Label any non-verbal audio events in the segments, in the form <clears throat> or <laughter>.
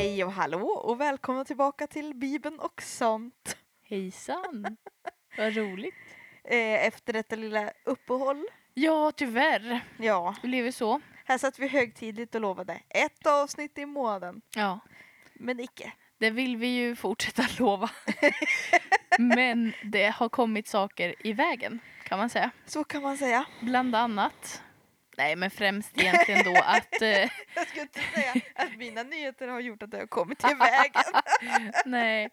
Hej och hallå och välkomna tillbaka till Bibeln och sånt. Hejsan! <laughs> Vad roligt. Eh, efter detta lilla uppehåll. Ja, tyvärr. Ja, Det blev ju så. här satt vi högtidligt och lovade ett avsnitt i månaden. Ja, Men icke. det vill vi ju fortsätta <laughs> lova. <laughs> Men det har kommit saker i vägen, kan man säga. Så kan man säga. Bland annat, nej men främst egentligen då att, <laughs> eh, Jag skulle inte säga att mina nyheter har gjort att det har kommit till vägen. <laughs> nej,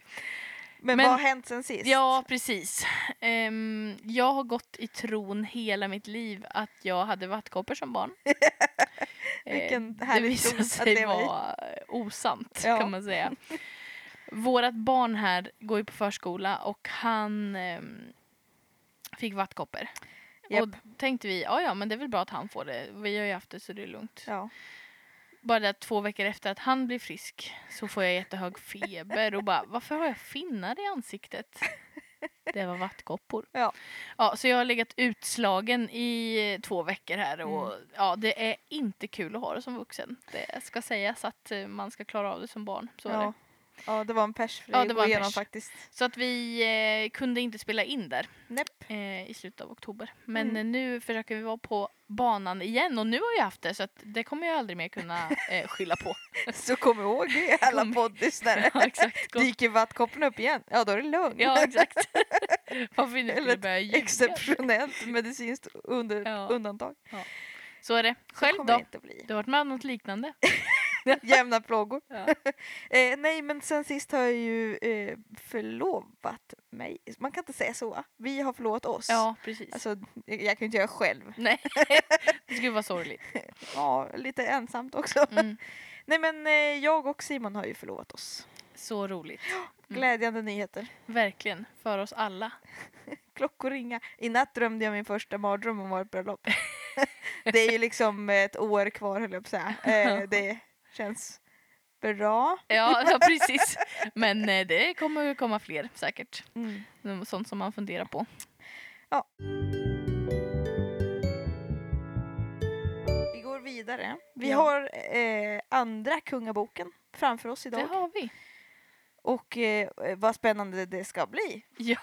Men, Men- vad har hänt sen sist? ja precis. Ehm, jag har gått i tron hela mitt liv att jag hade vattkoppor som barn. <laughs> Eh, Vilken det härlig visade historia att sig vara eh, osant Ja. kan man säga. Vårat barn här går ju på förskola och han ehm, fick vattkoppor. Japp. Och tänkte vi, ja ja men det är väl bra att han får det. Vi har ju haft det så det är lugnt. Ja. Bara det att två veckor efter att han blir frisk så får jag jättehög feber och bara varför har jag finnar i ansiktet? <laughs> Det var vattkoppor. Ja. Ja, så jag har legat utslagen i två veckor här och Mm. ja, det är inte kul att ha det som vuxen. Det ska sägas att eh, man ska klara av det som barn. Så är ja. det. Ja, det var en pers för Ja, det var en igenom pers. faktiskt. Så att vi eh, kunde inte spela in där eh, i slutet av oktober. Men Mm. eh, nu försöker vi vara på banan igen och nu har jag haft det så att det kommer jag aldrig mer kunna <laughs> eh, skylla på. Så kom ihåg det <laughs> alla Kom- poddlyssnare. <laughs> ja, exakt. Kom- Dyker vattkoppen upp igen, ja då är det lugnt. Ja, exakt. Varför Eller skulle ett börja ljuga. Exceptionellt medicinskt under, Ja. undantag. Så är det. Så Själv kommer det då? inte bli. Du har varit med om något liknande? <laughs> Jämna plågor. Ja. <laughs> Eh, nej men sen sist har jag ju eh, förlovat mig. Man kan inte säga så. Vi har förlovat oss. Ja, precis. Alltså, jag, jag kan ju inte göra själv. Nej, det skulle vara sorgligt. <laughs> Ja, lite ensamt också. Mm. Nej men eh, jag och Simon har ju förlovat oss. Så roligt. Mm. Glädjande nyheter. Verkligen, för oss alla. Klockor ringa. I natt drömde jag min första mardröm om vårt bröllop. det är ju liksom ett år kvar höll jag på att säga. Eh, det känns bra. Ja, ja precis. Men eh, det kommer komma fler säkert. Mm. Sånt som man funderar på. Vi går vidare. Vi Ja. har eh, andra kungaboken framför oss idag. Det har vi. Och eh, vad spännande det ska bli. Ja,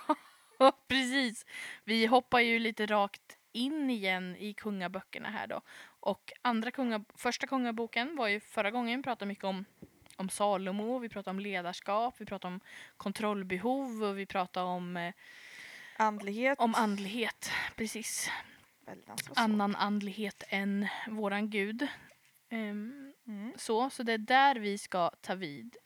<laughs> precis. Vi hoppar ju lite rakt in igen i kungaböckerna här då. Och andra kunga, första kungaboken var ju förra gången vi pratade mycket om om Salomo, vi pratade om ledarskap, vi pratade om kontrollbehov och vi pratade om, eh, Andlighet. om andlighet. Precis. Annan andlighet än våran gud. Ehm, Mm. så, så det är där vi ska ta vid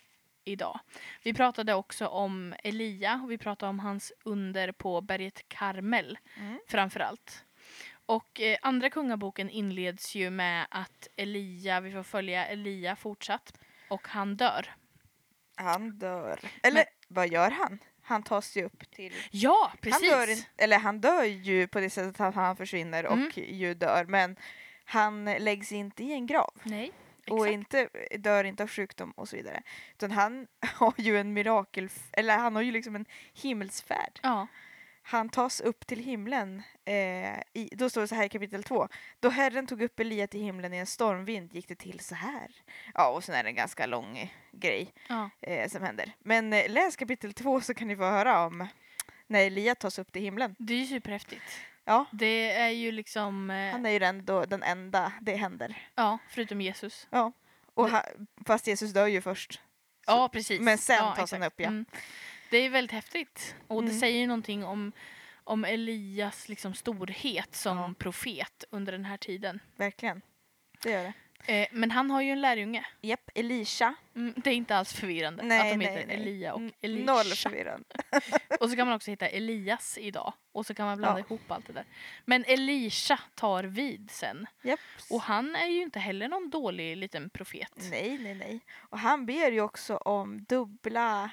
idag. Vi pratade också om Elia och vi pratade om hans under på berget Karmel Mm. framför allt. Och eh, andra kungaboken inleds ju med att Elia, vi får följa Elia fortsatt och han dör. Han dör. Eller Men- vad gör han? Han tas ju upp till... Ja, precis! Han dör, eller han dör ju på det sättet att han försvinner Mm. och ju dör. Men han läggs inte i en grav. Nej, Och exakt. inte, dör inte av sjukdom och så vidare. Utan han <laughs> har ju en mirakel... Eller han har ju liksom en himmelsfärd. Ja, Han tas upp till himlen. Eh, i, då står det så här i kapitel 2. Då Herren tog upp Elia till himlen i en stormvind gick det till så här. Ja, och sen är det en ganska lång grej ja. eh, som händer. Men eh, läs kapitel 2 så kan ni få höra om när Elia tas upp till himlen. Det är ju superhäftigt. Ja, Det är ju liksom, eh, han är ju den, då, den enda det händer. ja, förutom Jesus. Och Det- ha, fast Jesus dör ju först. Ja, precis. Men sen ja, tas han exakt. upp, ja. Mm. Det är väldigt häftigt. Och det Mm. säger ju någonting om, om Elias liksom storhet som Ja. profet under den här tiden. Verkligen. Det gör det. Eh, men han har ju en lärjunge. Japp, Elisha. Mm, det är inte alls förvirrande Nej, att de nej, heter nej. Elia och Elisha. Noll förvirrande. <laughs> Och så kan man också hitta Elias idag. Och så kan man blanda Ja. ihop allt det där. Men Elisha tar vid sen. Japp. Och han är ju inte heller någon dålig liten profet. Nej, nej, nej. Och han ber ju också om dubbla...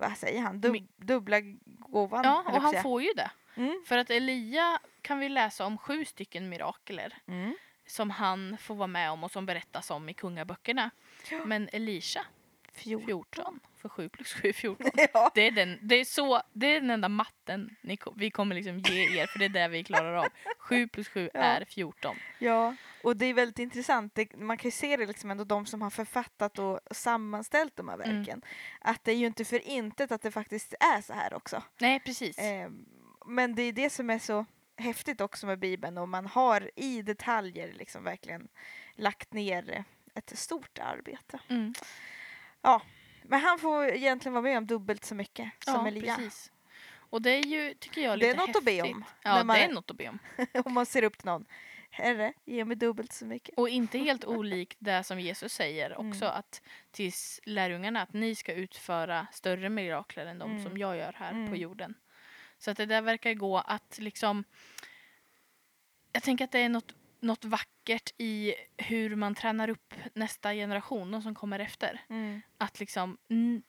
Vad säger han? Dub, dubbla gåvan. Ja, och han får ju det. Mm. För att Elia kan vi läsa om sju stycken mirakler. Mm. som han får vara med om och som berättas om i kungaböckerna. Ja. Men Elisha, 14. 14. För 7 plus 7 är 14. <laughs> Ja. Det är, den, det, är så, det är den enda matten ni, vi kommer liksom ge er, för det är det vi klarar av. 7 plus 7 Ja. är 14. ja. Och det är väldigt intressant, det, man kan ju se det liksom ändå de som har författat och sammanställt de här Mm. verken. Att det är ju inte för intet att det faktiskt är så här också. Nej, precis. Eh, men det är det som är så häftigt också med Bibeln och man har i detaljer liksom verkligen lagt ner ett stort arbete. Mm. Men han får egentligen vara med om dubbelt så mycket som Ja, Elia. precis. Och det är ju, tycker jag, Det är lite något att be häftigt. om, Ja, man- det är något att be om. <laughs> Om man ser upp till någon. Herre, ge mig dubbelt så mycket. Och inte helt <laughs> olikt det som Jesus säger Mm. också att till lärjungarna att ni ska utföra större mirakler än de Mm. som jag gör här på Mm. jorden. Så att det där verkar gå att liksom jag tänker att det är något, något vackert i hur man tränar upp nästa generation, de som kommer efter. Mm. Att liksom mm,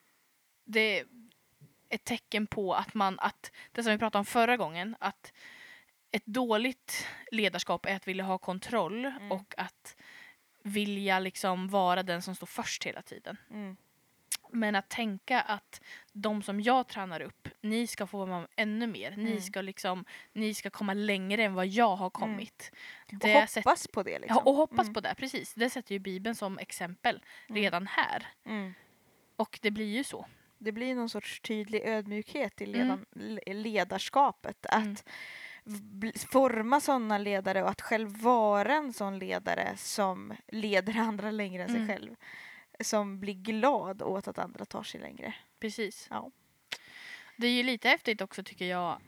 det är ett tecken på att man, att det som vi pratade om förra gången, att ett dåligt ledarskap är att vilja ha kontroll Mm. och att vilja liksom vara den som står först hela tiden. Mm. Men att tänka att de som jag tränar upp, ni ska få vara med ännu mer. Ni, Mm. ska liksom, ni ska komma längre än vad jag har kommit. Och Det hoppas sätt- på det liksom. Ja, och hoppas Mm. på det, precis. Det sätter ju Bibeln som exempel Mm. redan här. Mm. Och det blir ju så. Det blir någon sorts tydlig ödmjukhet i Mm. ledan, le- ledarskapet. Att Mm. Forma sådana ledare och att själv vara en sån ledare som leder <laughs> andra längre än sig Mm. själv. Som blir glad åt att andra tar sig längre. Precis. Ja. Det är ju lite häftigt också tycker jag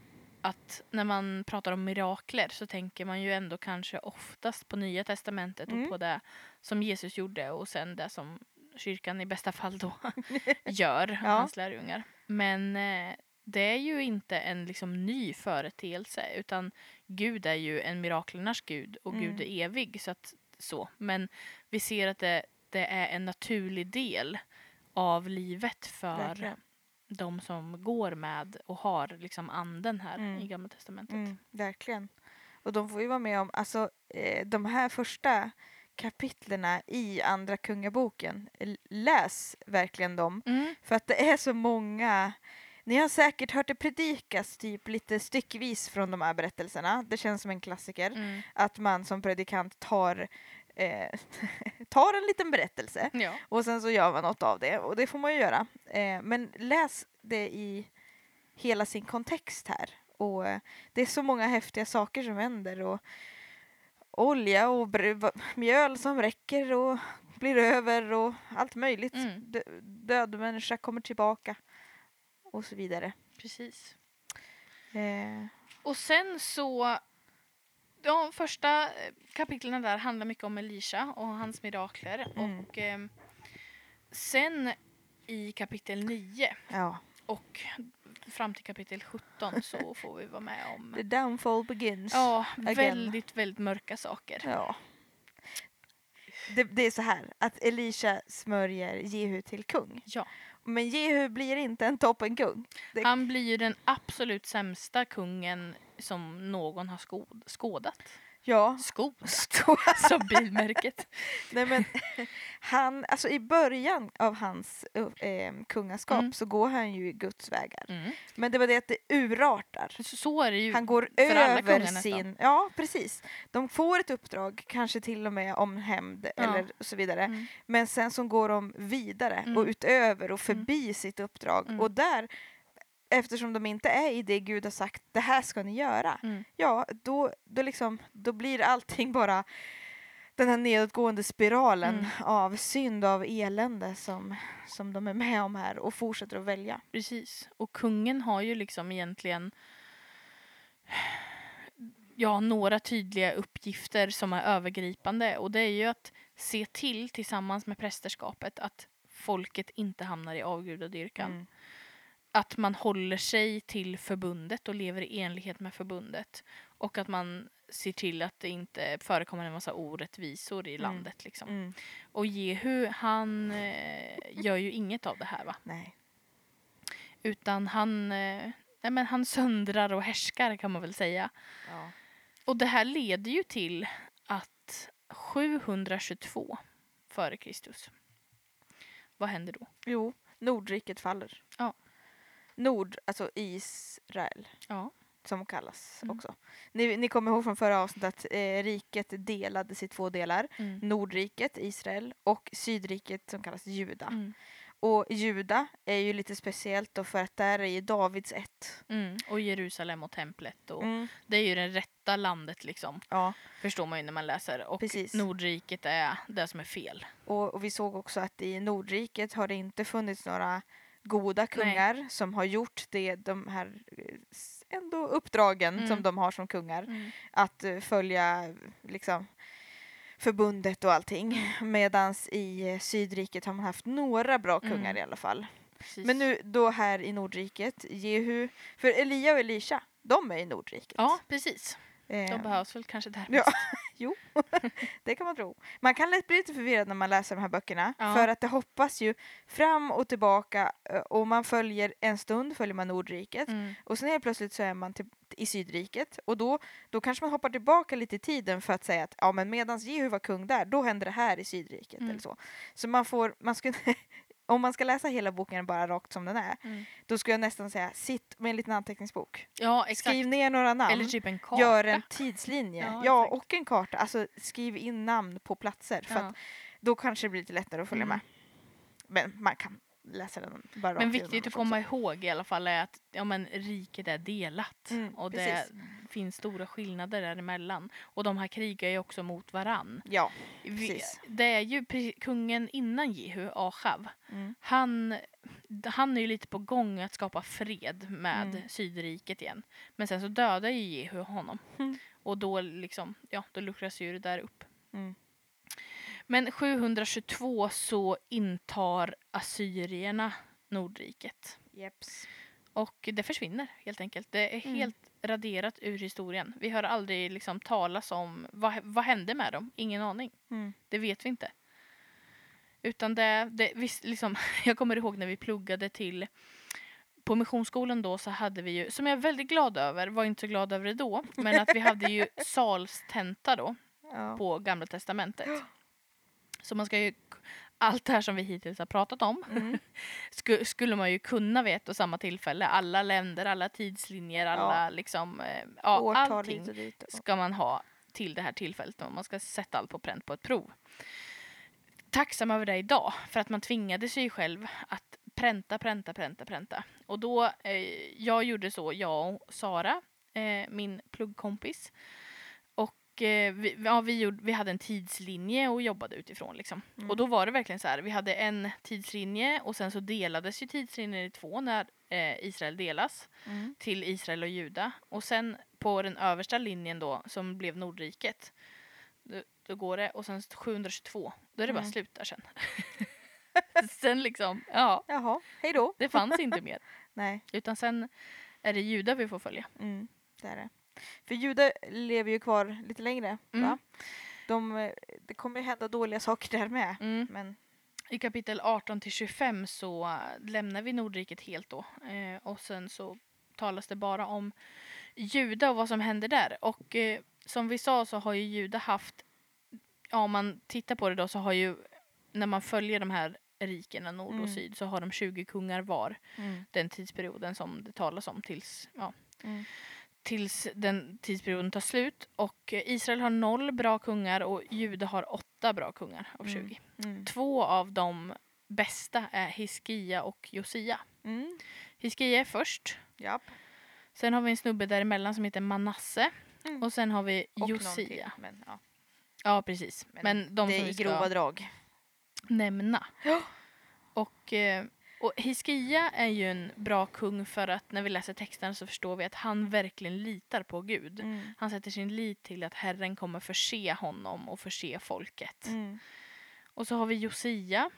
att när man pratar om mirakler så tänker man ju ändå kanske oftast på Nya Testamentet Mm. och på det som Jesus gjorde och sen det som kyrkan i bästa fall då <laughs> gör, Ja. hans lärjungar. Men eh, det är ju inte en liksom ny företeelse utan Gud är ju en miraklernas Gud och Mm. Gud är evig. Så att, så. Men vi ser att det, det är en naturlig del av livet för Verkligen. de som går med och har liksom anden här Mm. i Gamla Testamentet. Mm, verkligen. Och de får ju vara med om, alltså eh, de här första kapitlerna i Andra Kungaboken, läs verkligen dem. Mm. För att det är så många, ni har säkert hört det predikas typ lite styckvis från de här berättelserna. Det känns som en klassiker. Mm. Att man som predikant tar, eh, <laughs> tar en liten berättelse Ja. och sen så gör man något av det. Och det får man ju göra. Eh, men läs det i hela sin kontext här. Och eh, det är så många häftiga saker som händer. Och olja och mjöl som räcker och blir över och allt möjligt. Mm. Dö- död människa kommer tillbaka. Och så vidare. Precis. Eh, Och sen så de första eh, kapitlen där handlar mycket om Elisha och hans mirakler. Mm. Och ehm, sen i kapitel 9 ja, och fram till kapitel 17 så <laughs> får vi vara med om the downfall begins. ja, again. väldigt, väldigt mörka saker. Ja. Det, det är så här att Elisha smörjer Jehu till kung. Ja. Men Jehu blir inte en toppenkung. Det- Han blir ju den absolut sämsta kungen som någon har skådat. Ja. Skådat? <laughs> Som bilmärket. <laughs> Nej, men, <laughs> han, alltså I början av hans eh, kungaskap Mm. så går han ju i Guds vägar. Mm. Men det var det att det urartar. Så, så är det ju. Han går över sin... Ja, precis. De får ett uppdrag, kanske till och med om hämnd Ja. eller så vidare. Mm. Men sen så går de vidare Mm. och utöver och förbi sitt uppdrag. Mm. Och där, eftersom de inte är i det Gud har sagt, det här ska ni göra. Mm. Ja, då, då, liksom, då blir allting bara den här nedåtgående spiralen Mm. av synd, av elände som, som de är med om här och fortsätter att välja. Precis. Och kungen har ju liksom egentligen ja, några tydliga uppgifter som är övergripande och det är ju att se till tillsammans med prästerskapet att folket inte hamnar i avgudadyrkan. Mm. Att man håller sig till förbundet och lever i enlighet med förbundet. Och att man ser till att det inte förekommer en massa orättvisor i Mm. landet. Liksom. Mm. Och Jehu, han eh, gör ju inget av det här va? Nej. Utan han, eh, nej men han söndrar och härskar kan man väl säga. Ja. Och det här leder ju till att 722 före Kristus. Vad händer då? Jo, Nordriket faller. Ja. Nord, alltså Israel. Ja. som kallas Mm. också. Ni, ni kommer ihåg från förra avsnittet att eh, riket delades i två delar. Mm. Nordriket, Israel, och Sydriket som kallas Juda. Mm. Och Juda är ju lite speciellt då för att där är ju Davids ett. Mm. Och Jerusalem och templet. Och Mm. Det är ju det rätta landet liksom. Ja, Förstår man ju när man läser. Och Precis. Nordriket är det som är fel. och, och vi såg också att i Nordriket har det inte funnits några goda kungar som har gjort det, de här eh, ändå uppdragen Mm. som de har som kungar. Att eh, följa liksom förbundet och allting. Medans i eh, Sydriket har man haft några bra kungar Mm. i alla fall. Precis. Men nu då här i Nordriket, Jehu, för Elia och Elisha, de är i Nordriket. Ja, precis. Eh, De behövs väl kanske där <laughs> Ja. <laughs> Jo, <laughs> det kan man tro. Man kan lätt bli lite förvirrad när man läser de här böckerna. Ja. För att det hoppas ju fram och tillbaka eh, och man följer en stund följer man Nordriket Mm. och sen helt plötsligt så är man till, i Sydriket och då, då kanske man hoppar tillbaka lite i tiden för att säga att ja men medans Jehu var kung där, då hände det här i Sydriket Mm. eller så. Så man får, man skulle, om man ska läsa hela boken bara rakt som den är, Mm. då skulle jag nästan säga sitt med en liten anteckningsbok. Ja. Skriv ner några namn. Eller typ en karta. Gör en tidslinje. <laughs> Ja, Ja, och en karta. Alltså skriv in namn på platser för Ja. då kanske det blir lite lättare att följa Mm. med. Men man kan läsa den bara Men viktigt att komma också. ihåg i alla fall är att ja, men, riket är delat. Mm, och det precis. finns stora skillnader däremellan. Och de här krigar ju också mot varann. Ja, Vi, Precis. det är ju kungen innan Jehu, Achav. mm. Han, han är ju lite på gång att skapa fred med Mm. Sydriket igen. Men sen så dödar ju Jehu honom. Mm. Och då liksom, ja, då luckras ju det där upp. Men 722 så intar assyrierna Nordriket. Jeps. Och det försvinner helt enkelt. Det är Mm. helt raderat ur historien. Vi hör aldrig liksom talas om vad, vad hände med dem. Ingen aning. Mm. Det vet vi inte. Utan det, det visst, liksom, <laughs> jag kommer ihåg när vi pluggade till på missionsskolan då så hade vi ju, som jag är väldigt glad över, var inte så glad över det då, men att vi hade ju <laughs> salstenta då Ja. på Gamla Testamentet. <gasps> Så man ska ju, allt det här som vi hittills har pratat om Mm. <laughs> sku, skulle man ju kunna vid ett och samma tillfälle. Alla länder, alla tidslinjer, alla liksom, eh, ja, Årtal allting ska man ha till det här tillfället och man ska sätta allt på pränt på ett prov. Tacksam över det idag för att man tvingade sig själv att pränta, pränta, pränta, pränta. Och då, eh, jag gjorde så, jag och Sara, eh, min pluggkompis. Eh, vi, ja, vi, gjorde, vi hade en tidslinje och jobbade utifrån liksom. Mm. Och då var det verkligen så här, vi hade en tidslinje och sen så delades ju tidslinjen i två när eh, Israel delas Mm. till Israel och Juda. Och sen på den översta linjen då, som blev Nordriket, då, då går det, och sen 722, då är det bara Mm. slut där sen. <laughs> sen liksom, ja, Jaha, hej då. det fanns inte mer. <laughs> Nej, Utan sen är det Juda vi får följa. mm, det är det. För judar lever ju kvar lite längre. Mm. De, eh, det kommer ju hända dåliga saker där med. Mm. Men I kapitel 18 till 25 så äh, lämnar vi Nordriket helt då. Eh, och sen så talas det bara om Juda och vad som händer där. Och eh, som vi sa så har ju Juda haft, ja om man tittar på det då så har ju, när man följer de här rikena nord Mm. och syd så har de 20 kungar var. mm. Den tidsperioden som det talas om tills, ja, Mm. Tills den tidsperioden tar slut. Och Israel har noll bra kungar och Juda har åtta bra kungar av Mm. 20. Mm. Två av de bästa är Hiskia och Josia. Mm. Hiskia är först. Japp. Sen har vi en snubbe däremellan som heter Manasse. Mm. Och sen har vi Och Josia. Men, ja. Ja, precis. Men Men, de det som är vi ska grova drag. nämna. Ja. Och, eh, och Hiskia är ju en bra kung för att när vi läser texten så förstår vi att han verkligen litar på Gud. Mm. Han sätter sin lit till att Herren kommer förse honom och förse folket. Mm. Och så har vi Josia.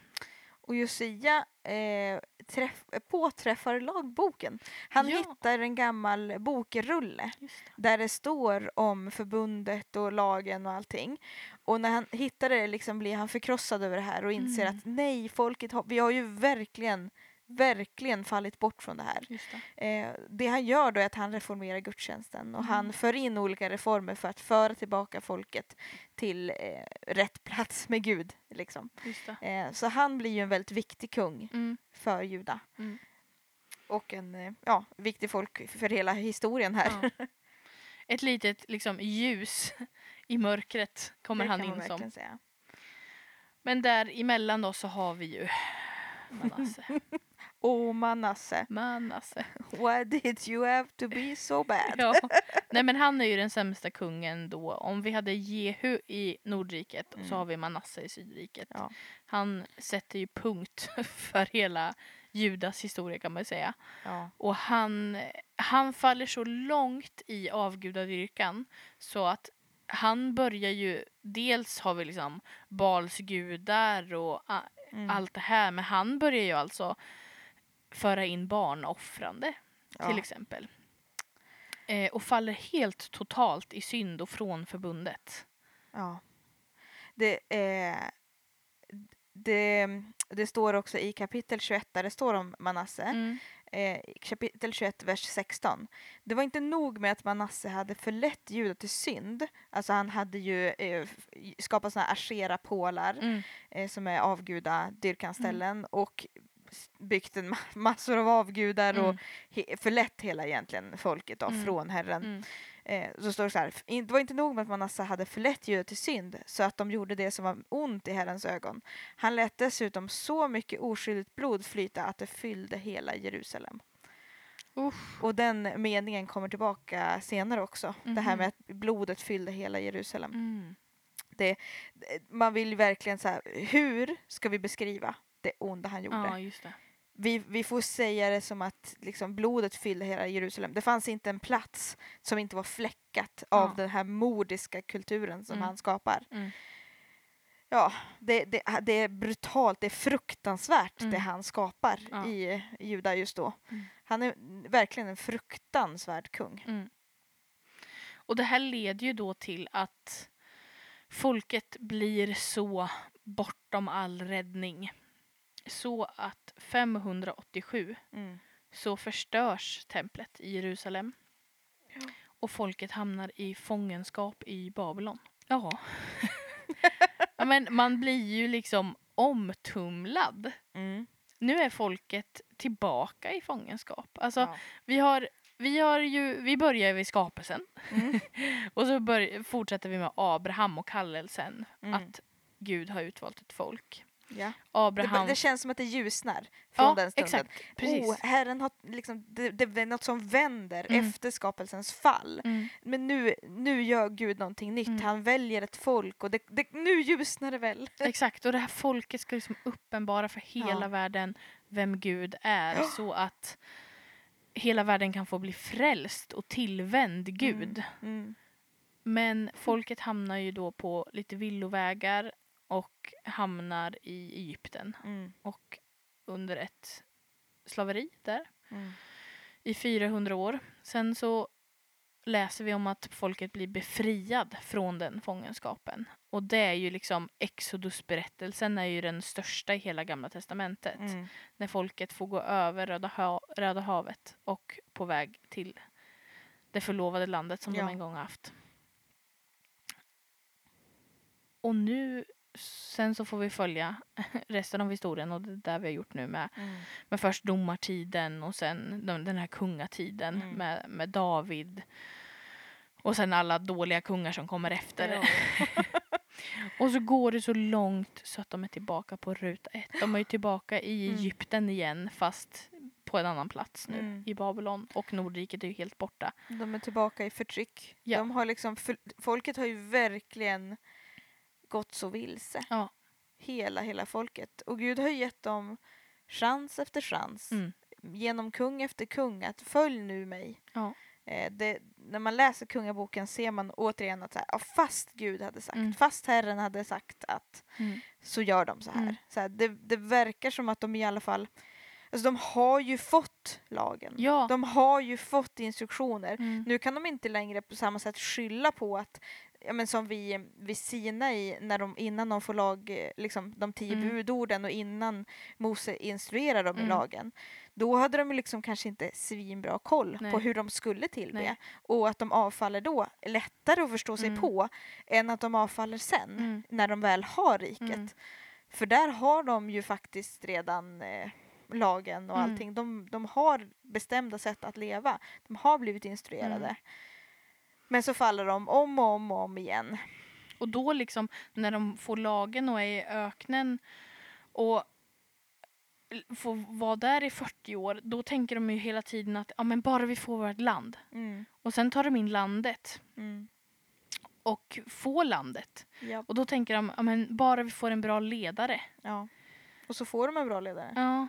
Och Josia eh, träff, påträffar lagboken. Han Ja. hittar en gammal bokrulle där det står om förbundet och lagen och allting. Och när han hittar det liksom blir han förkrossad över det här och inser Mm. att nej, folket har, vi har ju verkligen, verkligen fallit bort från det här. Det. Eh, det han gör då är att han reformerar gudstjänsten och Mm. han för in olika reformer för att föra tillbaka folket till eh, rätt plats med Gud. Liksom. Eh, så han blir ju en väldigt viktig kung Mm. för Juda. Mm. och en eh, ja, viktig folk för hela historien här. Ja. Ett litet liksom, ljus i mörkret kommer det han in som. säga. Men däremellan då så har vi ju Manasse. <laughs> Åh Manasse, Manasse. why did you have to be so bad? <laughs> Ja. <laughs> Nej men han är ju den sämsta kungen då. Om vi hade Jehu i Nordriket Mm. så har vi Manasse i Sydriket. Ja. Han sätter ju punkt <laughs> för hela Judas historia kan man säga. Ja. Och han, han faller så långt i avgudadyrkan så att han börjar ju, dels har vi liksom balsgudar och a- Mm. allt det här, men han börjar ju alltså föra in barnoffrande ja. till exempel. Eh, och faller helt totalt i synd och från förbundet. Ja. Det, är, det, det står också i kapitel 21 där det står om Manasse. Mm. Eh, kapitel 21, vers 16. Det var inte nog med att Manasse hade förlett Juda till synd. Alltså han hade ju eh, skapat här Ashera-pålar Mm. eh, som är avgudadyrkanställen och s- byggt en ma- <laughs> massor av avgudar och Mm. he- förlett hela egentligen folket då, Mm. från Herren. Mm. Eh, så står det så här, "F- in- det var inte nog med att Manasse hade förlett Juda till synd så att de gjorde det som var ont i Herrens ögon. Han lät dessutom så mycket oskyldigt blod flyta att det fyllde hela Jerusalem. Usch. Och den meningen kommer tillbaka senare också. Det här Mhm. med att blodet fyllde hela Jerusalem. Mm. Eh, Man vill verkligen så här, hur ska vi beskriva det onda han gjorde? Ja, just det. vi, vi får säga det som att liksom, blodet fyllde hela Jerusalem. Det fanns inte en plats som inte var fläckat av Ja. den här mordiska kulturen som Mm. han skapar. Mm. Ja, det, det, det är brutalt, det är fruktansvärt det Mm. han skapar Ja. i Juda just då. Mm. Han är verkligen en fruktansvärd kung. Mm. Och det här leder ju då till att folket blir så bortom all räddning. Så att 587 Mm. så förstörs templet i Jerusalem. Och folket hamnar i fångenskap i Babylon. Ja. <laughs> ja men man blir ju liksom omtumlad. Mm. Nu är folket tillbaka i fångenskap. Alltså Ja. vi har vi, har ju, vi börjar vid skapelsen Mm. <laughs> och så bör, fortsätter vi med Abraham och kallelsen. Mm. Att Gud har utvalt ett folk. Ja. Det, Abraham... det känns som att det ljusnar från ja, den stunden. exakt. Precis. Oh, Herren har liksom, det, det är något som vänder Mm. efter skapelsens fall. Mm. Men nu, nu gör Gud någonting nytt. Mm. Han väljer ett folk och det, det, nu ljusnar det väl. Exakt, och det här folket ska liksom uppenbara för hela Ja. världen vem Gud är Ja. så att hela världen kan få bli frälst och tillvänd Gud. Mm. Men folket hamnar ju då på lite villovägar och hamnar i Egypten Mm. och under ett slaveri där Mm. i 400 år. Sen så läser vi om att folket blir befriad från den fångenskapen. Och det är ju liksom Exodus-berättelsen är ju den största i hela gamla testamentet. Mm. När folket får gå över Röda, ha- Röda havet och på väg till det förlovade landet som Ja. de en gång haft. Och nu, sen så får vi följa <laughs> resten av historien och det är där vi har gjort nu med Mm. men först domartiden och sen den, den här kungatiden Mm. med, med David. Och sen alla dåliga kungar som kommer efter. Ja. <laughs> Och så går det så långt så att de är tillbaka på ruta ett. De är ju tillbaka i Mm. Egypten igen fast på en annan plats nu Mm. i Babylon. Och Nordriket är ju helt borta. De är tillbaka i förtryck. Ja. De har liksom, folket har ju verkligen gått så vilse. Ja. Hela, hela folket. Och Gud har gett dem chans efter chans. Mm. Genom kung efter kung att följ nu mig. Ja. Eh, det, när man läser kungaboken ser man återigen att så här, fast Gud hade sagt, Mm. fast Herren hade sagt att Mm. så gör de så här. Mm. Så här det, det verkar som att de i alla fall, alltså de har ju fått lagen. Ja. De har ju fått instruktioner. Mm. Nu kan de inte längre på samma sätt skylla på att Ja, men som vi vid Sinai, när de, innan de får lag, liksom, de tio Mm. budorden och innan Mose instruerar dem i Mm. lagen. Då hade de liksom kanske inte svinbra koll på Nej. hur de skulle tillbe. Nej. Och att de avfaller då är lättare att förstå sig Mm. på än att de avfaller sen, Mm. när de väl har riket. Mm. För där har de ju faktiskt redan eh, lagen och Mm. allting. De, de har bestämda sätt att leva. De har blivit instruerade. Men så faller de om och om och om igen. Och då liksom när de får lagen och är i öknen och får vara där i 40 år, då tänker de ju hela tiden att ja, men bara vi får vårt land. Mm. Och sen tar de in landet Mm. och får landet. Ja. Och då tänker de ja, men bara vi får en bra ledare. ja. Och så får de en bra ledare. Ja.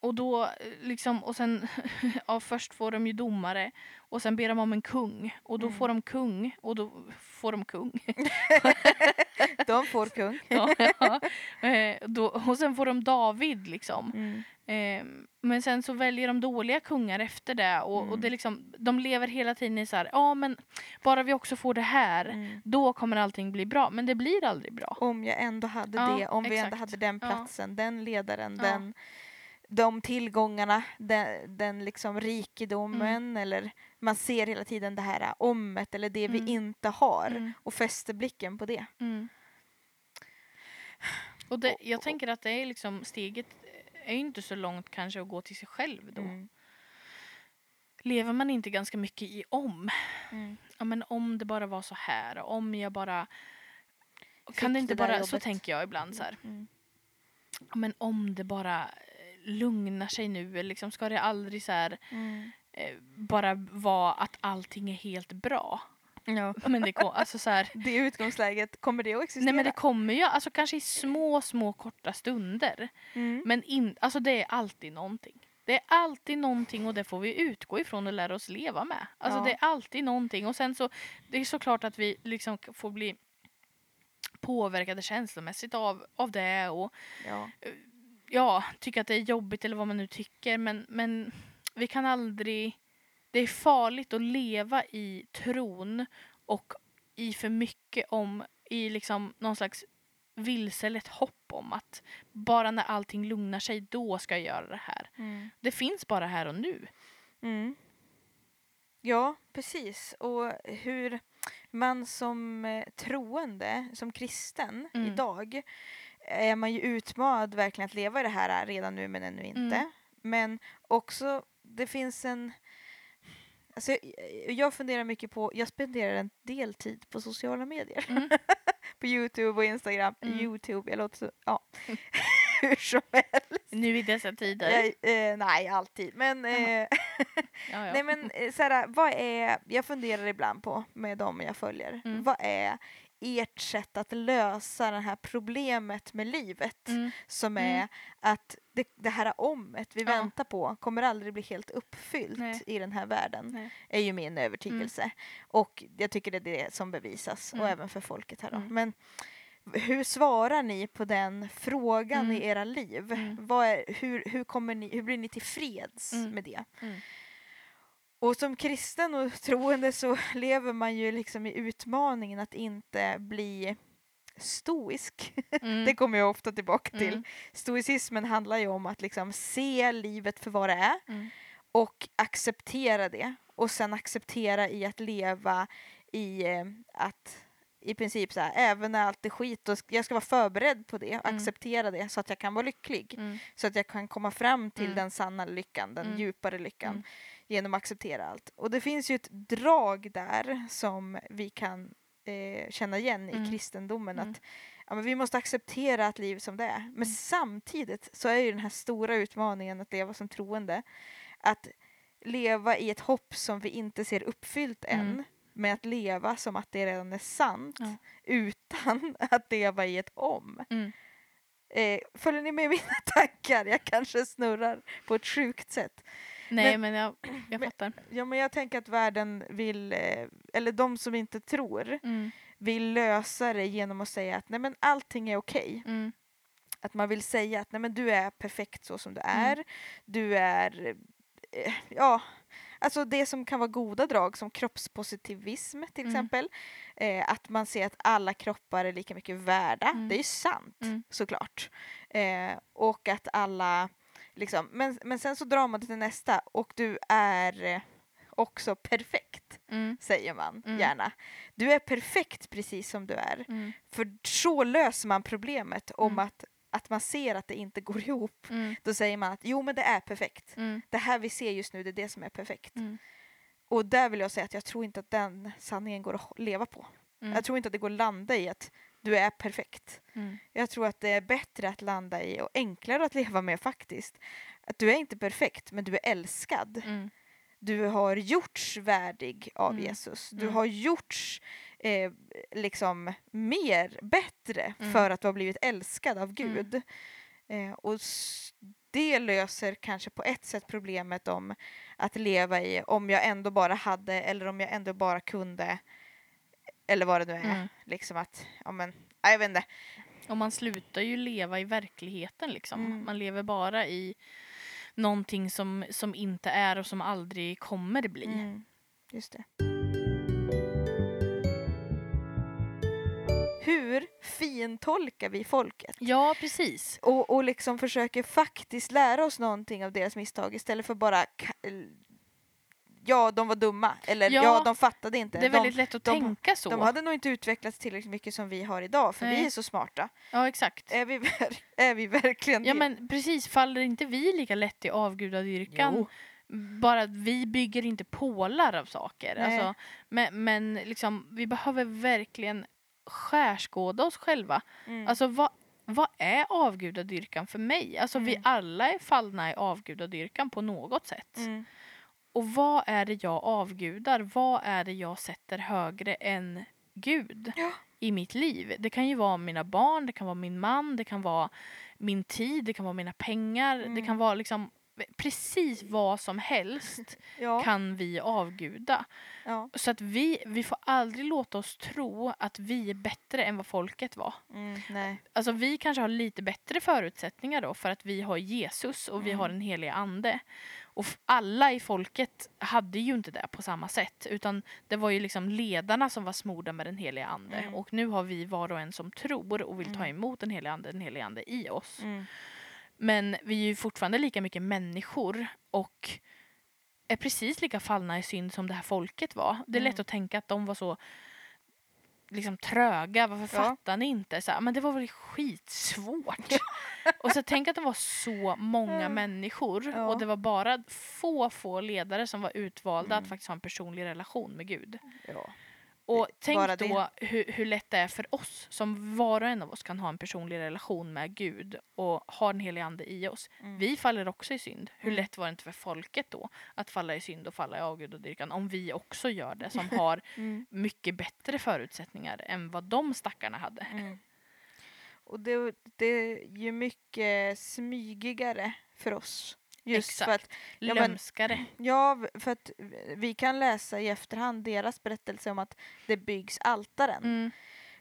Och då eh, liksom, och sen, <laughs> ja först får de ju domare och sen ber de om en kung och då Mm. får de kung och då får de kung. <laughs> De får kung. <laughs> ja, ja. Eh, då, och sen får de David liksom. Mm. Eh, men sen så väljer de dåliga kungar efter det och, och Mm. det liksom, de lever hela tiden i så här, ja men bara vi också får det här, Mm. då kommer allting bli bra. Men det blir aldrig bra. Om jag ändå hade Ja, det, om vi ändå exakt. hade den Ja. platsen, den ledaren, Ja. den, de tillgångarna, den, den liksom rikedomen eller man ser hela tiden det här omet eller det vi Mm. inte har Mm. och fäster blicken på det. Mm. Och det, jag tänker att det är liksom steget är ju inte så långt kanske att gå till sig själv då. Mm. Lever man inte ganska mycket i om? Mm. Ja men om det bara var så här, om jag bara Fick kan det inte det bara, så jobbet. tänker jag ibland så här. Mm. Ja, men om det bara eh, lugnar sig nu, liksom ska det aldrig så här Mm. eh, bara vara att allting är helt bra. Ja. Men det, kom, alltså så här, <laughs> Det utgångsläget, kommer det att existera? nej men det kommer ju, alltså kanske i små, små korta stunder. mm. Men in, alltså det är alltid någonting. Det är alltid någonting och det får vi utgå ifrån och lära oss leva med. Alltså Ja. det är alltid någonting och sen så, det är såklart att vi liksom får bli påverkade känslomässigt av, av det och ja. Ja, tycka att det är jobbigt eller vad man nu tycker men, men vi kan aldrig, det är farligt att leva i tron och i för mycket om, i liksom någon slags vilselet hopp om att bara när allting lugnar sig då ska jag göra det här. Mm. Det finns bara här och nu. Mm. Ja, precis. Och hur man som eh, troende, som kristen Mm. idag, är man ju utmanad verkligen att leva i det här redan nu men ännu inte. Mm. Men också, det finns en... Alltså, jag- jag funderar mycket på, jag spenderar en del tid på sociala medier. Mm. <laughs> på Youtube och Instagram. Mm. Youtube, jag låter så, ja. <laughs> <laughs> Hur som helst. Nu i dessa tider. Jag, eh, nej, alltid. Men eh, Ja, ja. Nej men eh, såhär, vad är, jag funderar ibland på med dem jag följer, Mm. vad är ert sätt att lösa det här problemet med livet Mm. som Mm. är att det, det här omet vi Ja. väntar på kommer aldrig bli helt uppfyllt Nej. i den här världen, Nej. är ju min övertygelse. Och jag tycker det är det som bevisas, och Mm. även för folket här då. Mm. Men hur svarar ni på den frågan Mm. i era liv? Mm. Är, hur, hur, kommer ni, hur blir ni tillfreds Mm. med det? Och som kristen och troende så <laughs> lever man ju liksom i utmaningen att inte bli stoisk. <laughs> Mm. Det kommer jag ofta tillbaka till. Mm. Stoicismen handlar ju om att liksom se livet för vad det är Mm. och acceptera det. Och sen acceptera i att leva i eh, att i princip så här, även när allt är skit, och jag ska vara förberedd på det och Mm. acceptera det så att jag kan vara lycklig. Mm. Så att jag kan komma fram till Mm. den sanna lyckan, den Mm. djupare lyckan. Genom att acceptera allt. Och det finns ju ett drag där som vi kan eh, känna igen i Mm. kristendomen Mm. att ja, men vi måste acceptera att livet som det är. Men samtidigt så är ju den här stora utmaningen att leva som troende att leva i ett hopp som vi inte ser uppfyllt än Mm. men att leva som att det redan är sant Ja. utan <laughs> att leva i ett om. Mm. Eh, följer ni med mina <laughs> tankar? Jag kanske snurrar på ett sjukt sätt. Nej Men- men, jag, jag men- fattar. Ja, men jag tänker att världen vill, eh, eller de som inte tror, Mm. vill lösa det genom att säga att nej men allting är okej. Mm. Att man vill säga att nej men du är perfekt så som du Mm. är. Du är, eh, ja, alltså det som kan vara goda drag som kroppspositivism till Mm. exempel. Eh, att man ser att alla kroppar är lika mycket värda. Mm. Det är ju sant Mm. såklart. Eh, och att alla, liksom, men, men sen så drar man det till nästa och du är eh, också perfekt, Mm. säger man Mm. gärna. Du är perfekt precis som du är. Mm. För så löser man problemet om Mm. att att man ser att det inte går ihop, Mm. då säger man att jo men det är perfekt. Mm. Det här vi ser just nu, det är det som är perfekt. Och där vill jag säga att jag tror inte att den sanningen går att leva på. Jag tror inte att det går att landa i att du är perfekt. Mm. Jag tror att det är bättre att landa i och enklare att leva med faktiskt. Att du är inte perfekt, men du är älskad. Mm. Du har gjorts värdig av Mm. Jesus. Du Mm. har gjorts eh, liksom mer, bättre Mm. för att du har blivit älskad av Mm. Gud. Eh, och det löser kanske på ett sätt problemet om att leva i om jag ändå bara hade eller om jag ändå bara kunde eller vad det nu är. Mm. Liksom att, ja men, jag vet inte. Och man slutar ju leva i verkligheten liksom. Mm. Man lever bara i någonting som, som inte är och som aldrig kommer bli. Mm, just det. Hur fintolkar vi folket? Ja, precis. Och, och liksom försöker faktiskt lära oss någonting av deras misstag istället för bara ja, de var dumma eller ja, Ja, de fattade inte. Det är de, väldigt lätt att de- tänka så. de hade nog inte utvecklats tillräckligt mycket som vi har idag för vi Nej. är så smarta. Ja, exakt. Är vi, ver- <laughs> är vi verkligen Ja, det? men precis. Faller inte vi lika lätt i avgudadyrkan? Jo. Bara att vi bygger inte pålar av saker. Alltså, men men liksom, vi behöver verkligen skärskåda oss själva. Mm. Alltså vad, vad är avgudadyrkan för mig? Alltså vi Mm. alla är fallna i avgudadyrkan på något sätt. mm. Och vad är det jag avgudar? Vad är det jag sätter högre än Gud Ja. i mitt liv? Det kan ju vara mina barn, det kan vara min man, det kan vara min tid, det kan vara mina pengar. Det Mm. kan vara liksom precis vad som helst <laughs> ja. kan vi avguda. ja. Så att vi, vi får aldrig låta oss tro att vi är bättre än vad folket var. Mm, nej. Alltså vi kanske har lite bättre förutsättningar då för att vi har Jesus och vi Mm. har en helig ande. Och alla i folket hade ju inte det på samma sätt utan det var ju liksom ledarna som var smorda med den heliga ande Mm. och nu har vi var och en som tror och vill ta Mm. emot den heliga ande, den heliga ande i oss. Mm. Men vi är ju fortfarande lika mycket människor och är precis lika fallna i synd som det här folket var. Det är lätt Mm. att tänka att de var så liksom tröga, varför Ja. fattar ni inte? Så här, men det var väl skitsvårt. <laughs> och så tänk att det var så många Ja. människor Ja. och det var bara få, få ledare som var utvalda Mm. att faktiskt ha en personlig relation med Gud. Ja. Och Det- tänk då hur, hur lätt det är för oss som var och en av oss kan ha en personlig relation med Gud och ha den heliga ande i oss. Mm. Vi faller också i synd. Hur Mm. lätt var det inte för folket då att falla i synd och falla i avgudadyrkan om vi också gör det som har <laughs> Mm. mycket bättre förutsättningar än vad de stackarna hade. Mm. Och det, det är ju mycket smygigare för oss. Just för Exakt. att, Ja, men- Lömskare. ja, för att vi kan läsa i efterhand deras berättelse om att det byggs altaren. Mm.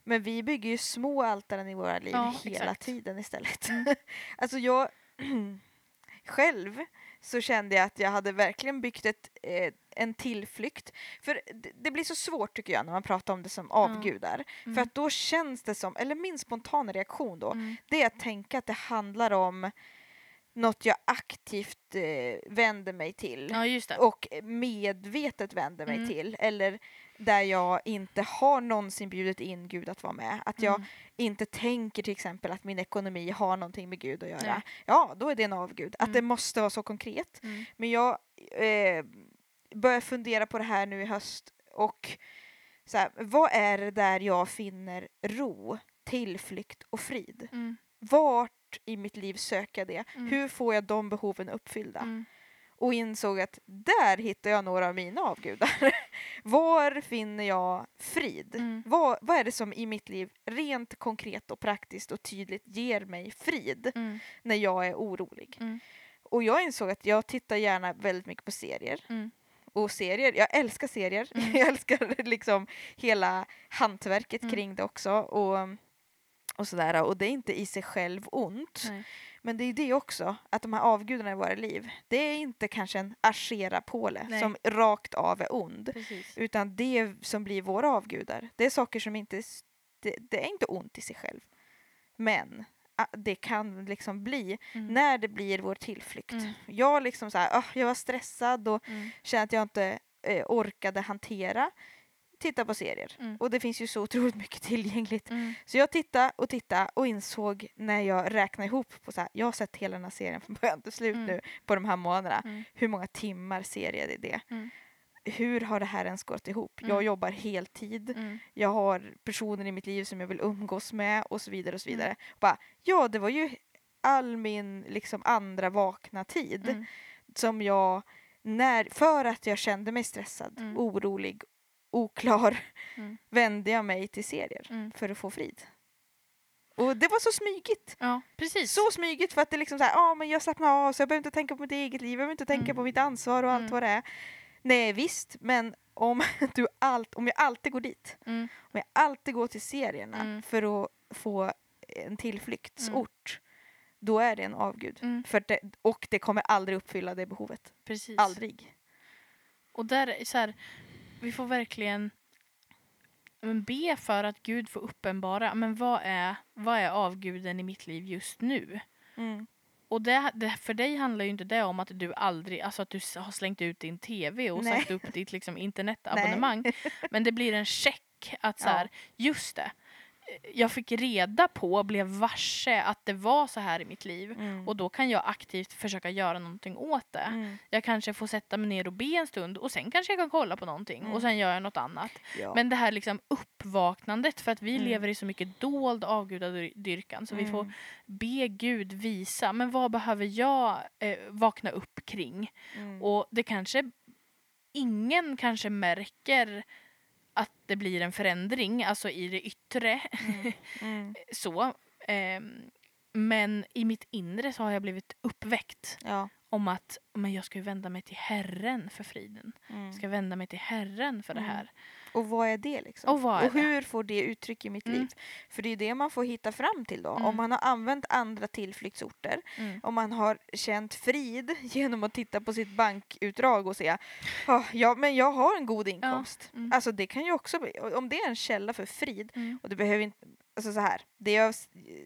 Men vi bygger ju små altaren i våra liv Ja, hela exakt. tiden istället. Mm. <laughs> alltså jag <clears throat> själv så kände jag att jag hade verkligen byggt ett, eh, en tillflykt. För det, det blir så svårt tycker jag när man pratar om det som avgudar. För Mm. att då känns det som, eller min spontana reaktion då, Mm. det är att tänka att det handlar om något jag aktivt eh, vänder mig till Ja, just det. och medvetet vänder mig Mm. till. Eller där jag inte har någonsin bjudit in Gud att vara med. Att jag Mm. inte tänker till exempel att min ekonomi har någonting med Gud att göra. Nej. Ja, då är det en avgud. Att Mm. det måste vara så konkret. Mm. Men jag eh, börjar fundera på det här nu i höst och så här, vad är det där jag finner ro, tillflykt och frid? Mm. I mitt liv söker jag det? Mm. Hur får jag de behoven uppfyllda? Mm. Och insåg att där hittar jag några av mina avgudar. <laughs> Var finner jag frid? Mm. Vad, vad är det som i mitt liv rent konkret och praktiskt och tydligt ger mig frid Mm. när jag är orolig? Mm. Och jag insåg att jag tittar gärna väldigt mycket på serier. Mm. Och serier, jag älskar serier. Mm. <laughs> jag älskar liksom hela hantverket Mm. kring det också. Och, och sådär. Och det är inte i sig själv ont. Nej. Men det är det också, att de här avgudarna i våra liv, det är inte kanske en Ashera-påle som rakt av är ond. Precis. Utan det som blir våra avgudar, det är saker som inte, det, det är inte ont i sig själv. Men det kan liksom bli Mm. när det blir vår tillflykt. Mm. Jag liksom så här, ah, jag var stressad och Mm. kände att jag inte eh, orkade hantera titta på serier. Mm. Och det finns ju så otroligt mycket <laughs> tillgängligt. Mm. Så jag tittade och tittade och insåg när jag räknade ihop på så här, jag har sett hela den här serien från <laughs> början till slut Mm. nu på de här månaderna. Mm. Hur många timmar serie är det? Mm. Hur har det här ens gått ihop? Mm. Jag jobbar heltid. Mm. Jag har personer i mitt liv som jag vill umgås med och så vidare och så Mm. vidare. Bara, ja, det var ju all min liksom andra vakna tid Mm. som jag, när, för att jag kände mig stressad, Mm. orolig, oklar, Mm. vände jag mig till serier Mm. för att få frid. Och det var så smygigt. Ja, precis. Så smygigt för att det liksom så här, ja men jag slappnar av så jag behöver inte tänka på mitt eget liv, jag behöver inte tänka Mm. på mitt ansvar och allt Mm. vad det är. Nej visst, men om, <laughs> du allt, om jag alltid går dit, Mm. om jag alltid går till serierna Mm. för att få en tillflyktsort, då är det en avgud. För det, och det kommer aldrig uppfylla det behovet. Precis. Aldrig. Och där är så här, vi får verkligen men be för att Gud får uppenbara, men vad är, vad är avguden i mitt liv just nu? Mm. Och det, det, för dig handlar ju inte det om att du aldrig, alltså att du har slängt ut din tv och Nej. sagt upp ditt liksom, internetabonnemang. <laughs> Men det blir en check att så Ja. här, just det. Jag fick reda på, blev varse att det var så här i mitt liv. Mm. Och då kan jag aktivt försöka göra någonting åt det. Mm. Jag kanske får sätta mig ner och be en stund och sen kanske jag kan kolla på någonting Mm. och sen gör jag något annat. Ja. Men det här liksom uppvaknandet för att vi Mm. lever i så mycket dold avgudadyrkan så vi får Mm. be Gud visa, men vad behöver jag eh, vakna upp kring? Mm. Och det kanske, ingen kanske märker att det blir en förändring, alltså i det yttre Mm. Mm. <laughs> så. Ehm, men i mitt inre så har jag blivit uppväckt Ja. om att men jag ska vända mig till Herren för friden. Mm. Jag ska vända mig till Herren för det Mm. här. Och vad är det liksom? Och vad är det? hur får det uttryck i mitt Mm. liv? För det är det man får hitta fram till då. Mm. Om man har använt andra tillflyktsorter, Mm. om man har känt frid <laughs> genom att titta på sitt bankutdrag och säga "Ah, ja, men jag har en god inkomst. Mm. Alltså det kan ju också om det är en källa för frid, Mm. och det behöver inte, alltså så här, det jag,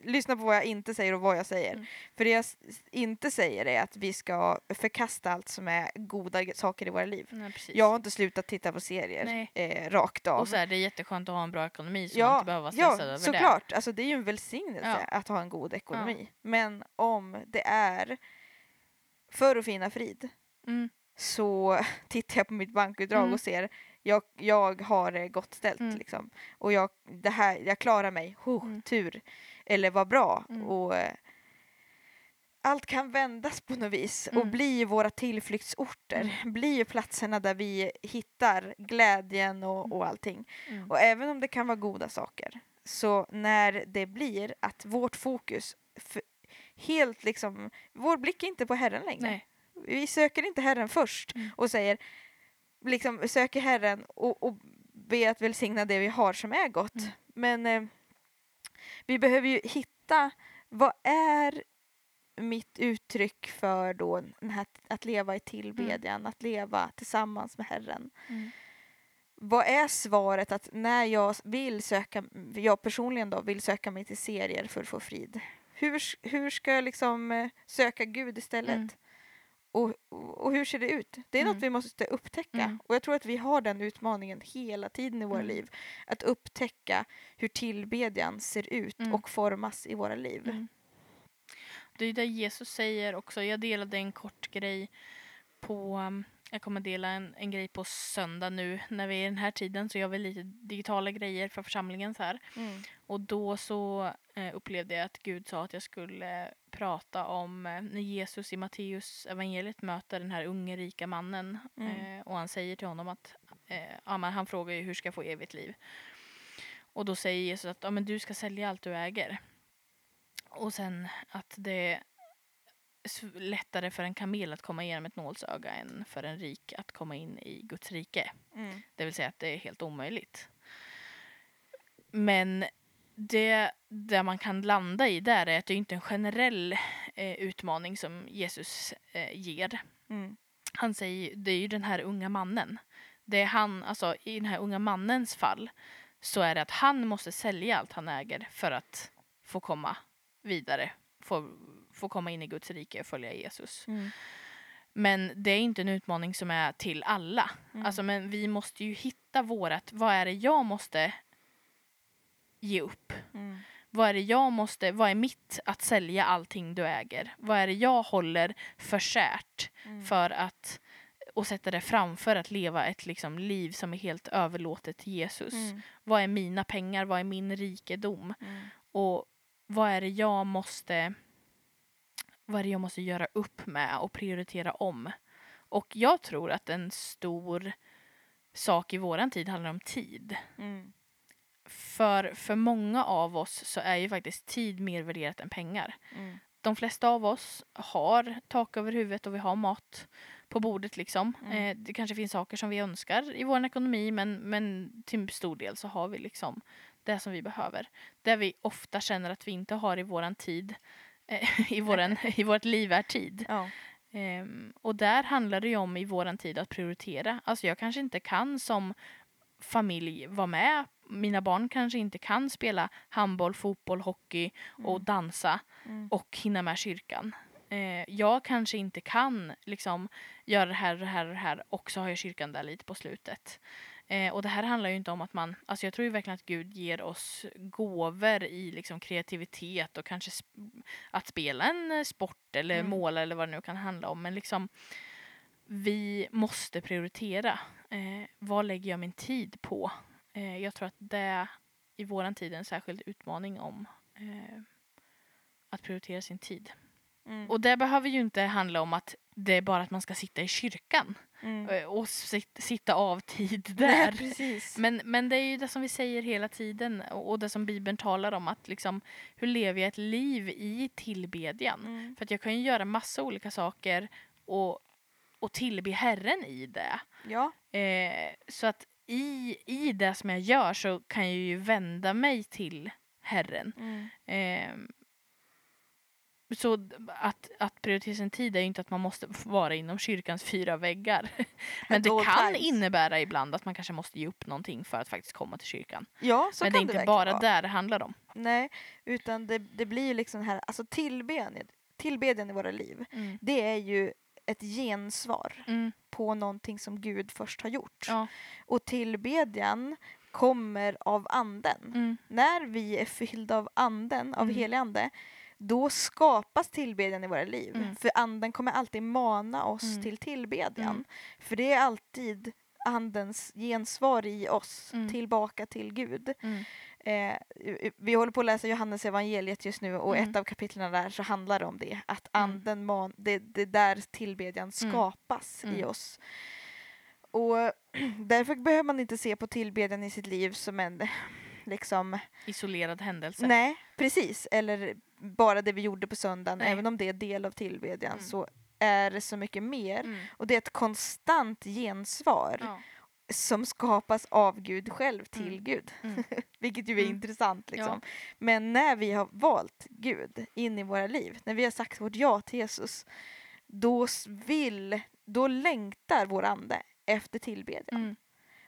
lyssna på vad jag inte säger och vad jag säger. Mm. För det jag inte säger är att vi ska förkasta allt som är goda saker i våra liv. Nej. Jag har inte slutat titta på serier eh, rakt av. Och så är det jätteskönt att ha en bra ekonomi så man Ja, inte behöver vara stressad ja över det. såklart. Alltså, det är ju en välsignelse Ja. att ha en god ekonomi. Men om det är för att finna frid Mm. så <laughs> tittar jag på mitt bankutdrag Mm. och ser jag, jag har det gott ställt. Mm. Liksom. Och jag, det här, jag klarar mig. Huh, Mm. Tur. Eller vad bra. Mm. Och, eh, allt kan vändas på något vis och Mm. bli våra tillflyktsorter. Bli platserna där vi hittar glädjen och, och allting. Mm. Och även om det kan vara goda saker, så när det blir att vårt fokus helt liksom, vår blick är inte på Herren längre. Nej. Vi söker inte Herren först Mm. och säger, liksom söker Herren och, och ber att välsigna det vi har som är gott. Mm. Men eh, vi behöver ju hitta, vad är mitt uttryck för då här, att leva i tillbedjan, att leva tillsammans med Herren? Mm. Vad är svaret att när jag vill söka, jag personligen då vill söka mig till serier för att få frid? Hur, hur ska jag liksom eh, söka Gud istället? Och, och hur ser det ut? Det är Mm. något vi måste upptäcka. Mm. Och jag tror att vi har den utmaningen hela tiden i våra Mm. liv. Att upptäcka hur tillbedjan ser ut Mm. och formas i våra liv. Mm. Det är det Jesus säger också. Jag delade en kort grej på... um, Jag kommer dela en, en grej på söndag nu när vi är i den här tiden så jag vill lite digitala grejer för församlingen så här. Mm. Och då så eh, upplevde jag att Gud sa att jag skulle prata om eh, när Jesus i Matteus evangeliet möter den här unge rika mannen Mm. eh, och han säger till honom att eh, ja, men han frågar ju hur ska jag få evigt liv? Och då säger Jesus att ja, men du ska sälja allt du äger. Och sen att det är lättare för en kamel att komma igenom ett nålsöga än för en rik att komma in i Guds rike. Mm. Det vill säga att det är helt omöjligt. Men det där man kan landa i där är att det är inte en generell eh, utmaning som Jesus eh, ger. Mm. Han säger det är ju den här unga mannen. Det är han, alltså i den här unga mannens fall så är det att han måste sälja allt han äger för att få komma vidare. Få, få komma in i Guds rike och följa Jesus. Mm. Men det är inte en utmaning som är till alla. Mm. Alltså, men vi måste ju hitta hitta vårat, vad är det jag måste ge upp? Mm. Vad är det jag måste, vad är mitt att sälja allting du äger? Vad är det jag håller för kärt Mm. för att och sätta det framför att leva ett liksom, liv som är helt överlåtet till Jesus? Mm. Vad är mina pengar? Vad är min rikedom? Mm. Och vad är det jag måste vad är det jag måste göra upp med och prioritera om? Och jag tror att en stor sak i våran tid handlar om tid. Mm. För, för många av oss så är ju faktiskt tid mer värderat än pengar. Mm. De flesta av oss har tak över huvudet och vi har mat på bordet liksom. Mm. Eh, det kanske finns saker som vi önskar i vår ekonomi men, men till stor del så har vi liksom det som vi behöver. Det vi ofta känner att vi inte har i våran tid, eh, <laughs> i, våran, <laughs> i vårt liv är tid. Ja. Ehm, och där handlar det ju om i våran tid att prioritera. Alltså jag kanske inte kan som familj vara med. Mina barn kanske inte kan spela handboll, fotboll, hockey och Mm. dansa Mm. och hinna med kyrkan. Eh, jag kanske inte kan liksom göra det här och det här och det här och så har jag kyrkan där lite på slutet. Eh, och det här handlar ju inte om att man, alltså jag tror ju verkligen att Gud ger oss gåvor i liksom kreativitet och kanske sp- att spela en eh, sport eller Mm. måla eller vad det nu kan handla om. Men liksom vi måste prioritera. Eh, vad lägger jag min tid på? Eh, jag tror att det i våran tid är en särskild utmaning om eh, att prioritera sin tid. Mm. Och det behöver ju inte handla om att det är bara att man ska sitta i kyrkan Mm. eh, och sit, sitta av tid Nej, där. precis. Men, men det är ju det som vi säger hela tiden och och det som Bibeln talar om att liksom hur lever jag ett liv i tillbedjan? Mm. För att jag kan ju göra massa olika saker och, och tillbe Herren i det. Ja. Eh, så att i, i det som jag gör så kan jag ju vända mig till Herren. Mm. Eh, så att, att prioritera sin tid är ju inte att man måste vara inom kyrkans fyra väggar. <laughs> Men det kan innebära ibland att man kanske måste ge upp någonting för att faktiskt komma till kyrkan. Ja, så Men det är kan inte verkligen bara vara. där det handlar om. Nej, utan det, det blir ju liksom här, alltså tillbedjan, tillbedjan i våra liv, Mm. det är ju ett gensvar Mm. på någonting som Gud först har gjort. Ja. Och tillbedjan kommer av anden. Mm. När vi är fyllda av anden, av Mm. helig ande, då skapas tillbedjan i våra liv. Mm. För anden kommer alltid mana oss Mm. till tillbedjan. Mm. För det är alltid andens gensvar i oss Mm. tillbaka till Gud. Mm. Eh, vi håller på att läsa Johannes evangeliet just nu och Mm. ett av kapitlen där så handlar det om det. Att Mm. anden man, det, det är där tillbedjan skapas i Mm. oss. Och <clears throat> därför behöver man inte se på tillbedjan i sitt liv som en liksom, Isolerad händelse. nej precis, eller bara det vi gjorde på söndagen, Nej. även om det är del av tillbedjan Mm. så är det så mycket mer. Mm. Och det är ett konstant gensvar Ja. Som skapas av Gud själv till Mm. Gud. Mm. <laughs> Vilket ju är Mm. intressant. Liksom. Men när vi har valt Gud in i våra liv, när vi har sagt vårt ja till Jesus, då vill, då längtar vår ande efter tillbedjan. Mm.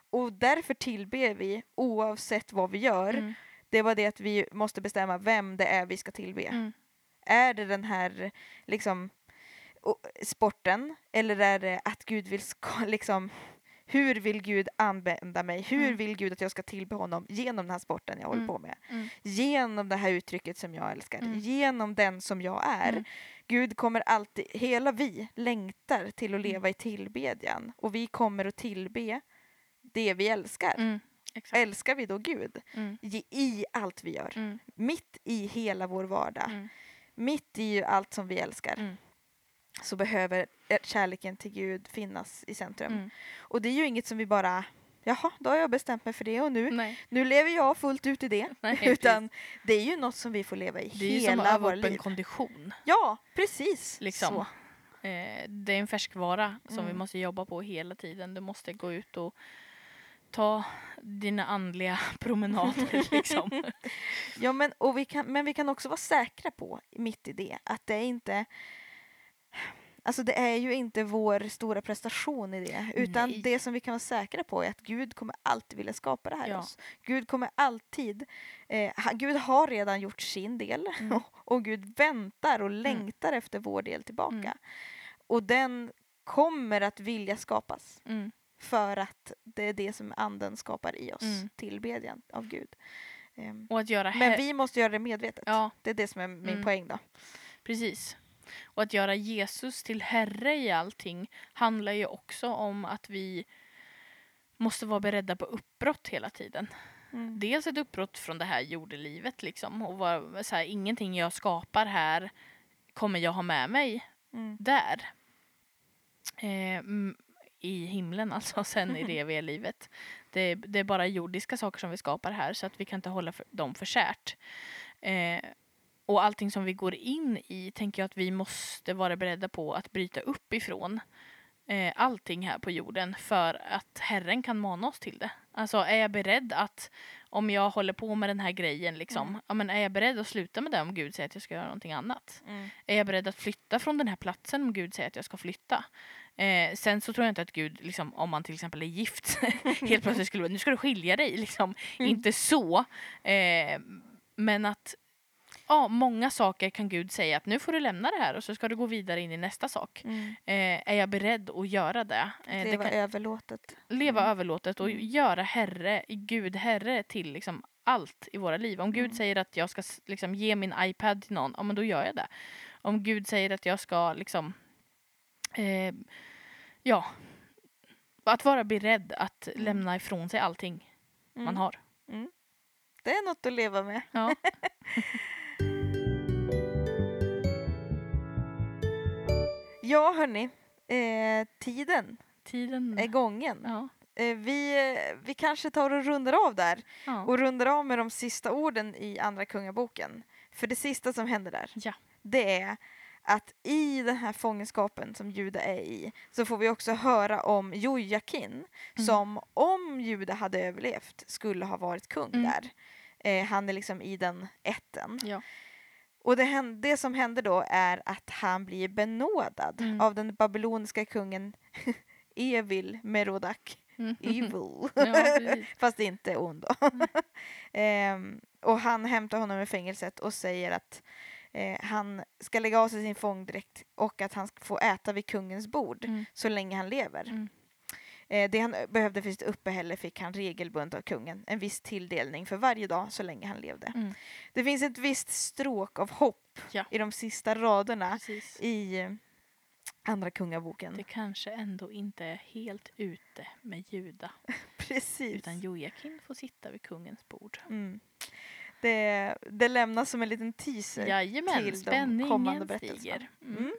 Och därför tillber vi oavsett vad vi gör. Mm. Det var det att vi måste bestämma vem det är vi ska tillbe. Mm. Är det den här liksom sporten eller är det att Gud vill ska, <laughs> liksom hur vill Gud använda mig? Hur Mm. vill Gud att jag ska tillbe honom genom den här sporten jag håller Mm. på med? Mm. Genom det här uttrycket som jag älskar, Mm. genom den som jag är. Mm. Gud kommer alltid, hela vi längtar till att Mm. leva i tillbedjan och vi kommer att tillbe det vi älskar. Exakt. Älskar vi då Gud i, allt vi gör? Mitt i hela vår vardag, mitt i allt som vi älskar. Så behöver eh, kärleken till Gud finnas i centrum. Mm. Och det är ju inget som vi bara Jaha, då har jag bestämt mig för det och nu, Nej. nu lever jag fullt ut i det. <laughs> Nej, <laughs> Utan det är ju något som vi får leva i Det är ju som att hela öva våra upp en liv. kondition. Ja, precis. Liksom. Så. Eh, det är en färskvara som vi Mm. måste jobba på hela tiden. Du måste gå ut och ta dina andliga <laughs> promenader. liksom. Ja, men, och vi kan, men vi kan också vara säkra på, mitt i det, att det är inte Alltså det är ju inte vår stora prestation i det, utan Nej. det som vi kan vara säkra på är att Gud kommer alltid vilja skapa det här Ja. oss. Gud kommer alltid, eh, Gud har redan gjort sin del Mm. <laughs> och Gud väntar och längtar efter vår del tillbaka. Mm. Och den kommer att vilja skapas. Mm. för att det är det som anden skapar i oss, Mm. tillbedjan av Gud. Göra men vi måste göra det medvetet. Ja, Det är det som är min Mm. poäng då. precis. Och att göra Jesus till Herre i allting handlar ju också om att vi måste vara beredda på uppbrott hela tiden. Mm. Dels ett uppbrott från det här jordelivet liksom. Och vara, så här, ingenting jag skapar här kommer jag ha med mig Mm. där. Eh, I himlen alltså, <laughs> sen i det <laughs> eviga livet. Det, det är bara jordiska saker som vi skapar här så att vi kan inte hålla för, dem för kärt. Eh, och allting som vi går in i tänker jag att vi måste vara beredda på att bryta upp ifrån eh, allting här på jorden för att Herren kan mana oss till det. Alltså är jag beredd att om jag håller på med den här grejen liksom, Mm. ja, men är jag beredd att sluta med det om Gud säger att jag ska göra någonting annat? Mm. Är jag beredd att flytta från den här platsen om Gud säger att jag ska flytta? Eh, sen så tror jag inte att Gud, liksom, om man till exempel är gift, <laughs> helt plötsligt skulle nu ska du skilja dig. Liksom. Mm. Inte så. Eh, men att ja, många saker kan Gud säga att nu får du lämna det här och så ska du gå vidare in i nästa sak. Mm. Eh, är jag beredd att göra det? Eh, det Leva kan, överlåtet. leva Mm. överlåtet och Mm. göra herre, Gud herre till liksom allt i våra liv. Om Gud Mm. säger att jag ska liksom ge min iPad till någon, ja men då gör jag det. Om Gud säger att jag ska liksom, eh, ja, att vara beredd att Mm. lämna ifrån sig allting man Mm. har. Det är något att leva med. Ja. <laughs> Ja, hörni. Eh, tiden Tiden. är gången. Ja. Eh, vi, vi kanske tar och rundar av där. Ja. Och rundar av med de sista orden i Andra Kungaboken. För det sista som händer där, Ja. det är att i den här fångenskapen som Juda är i så får vi också höra om Jojakin Mm. som om Juda hade överlevt skulle ha varit kung Mm. där. Eh, han är liksom i den ätten. Ja. Och det, det som händer då är att han blir benådad Mm. av den babyloniska kungen <laughs> Evil Merodak. Mm. Evil. <laughs> Ja. <laughs> Fast inte ond då. Ehm, och han hämtar honom i fängelset och säger att eh, han ska lägga av sig sin fångdräkt och att han ska få äta vid kungens bord Mm. så länge han lever. Eh, det han behövde för sitt uppehälle fick han regelbundet av kungen, en viss tilldelning för varje dag så länge han levde. Mm. Det finns ett visst stråk av hopp Ja. i de sista raderna Precis. i eh, Andra Kungaboken. Det kanske ändå inte är helt ute med Juda. <laughs> Precis. Utan Jojakin får sitta vid kungens bord. Mm. Det, det lämnas som en liten teaser. Jajamän, till de kommande berättelserna. stiger. Mm. Mm.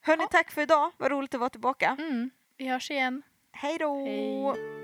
Hörni, Ja. tack för idag. Vad roligt att vara tillbaka. Mm. Vi hörs igen. Hej då! Hej.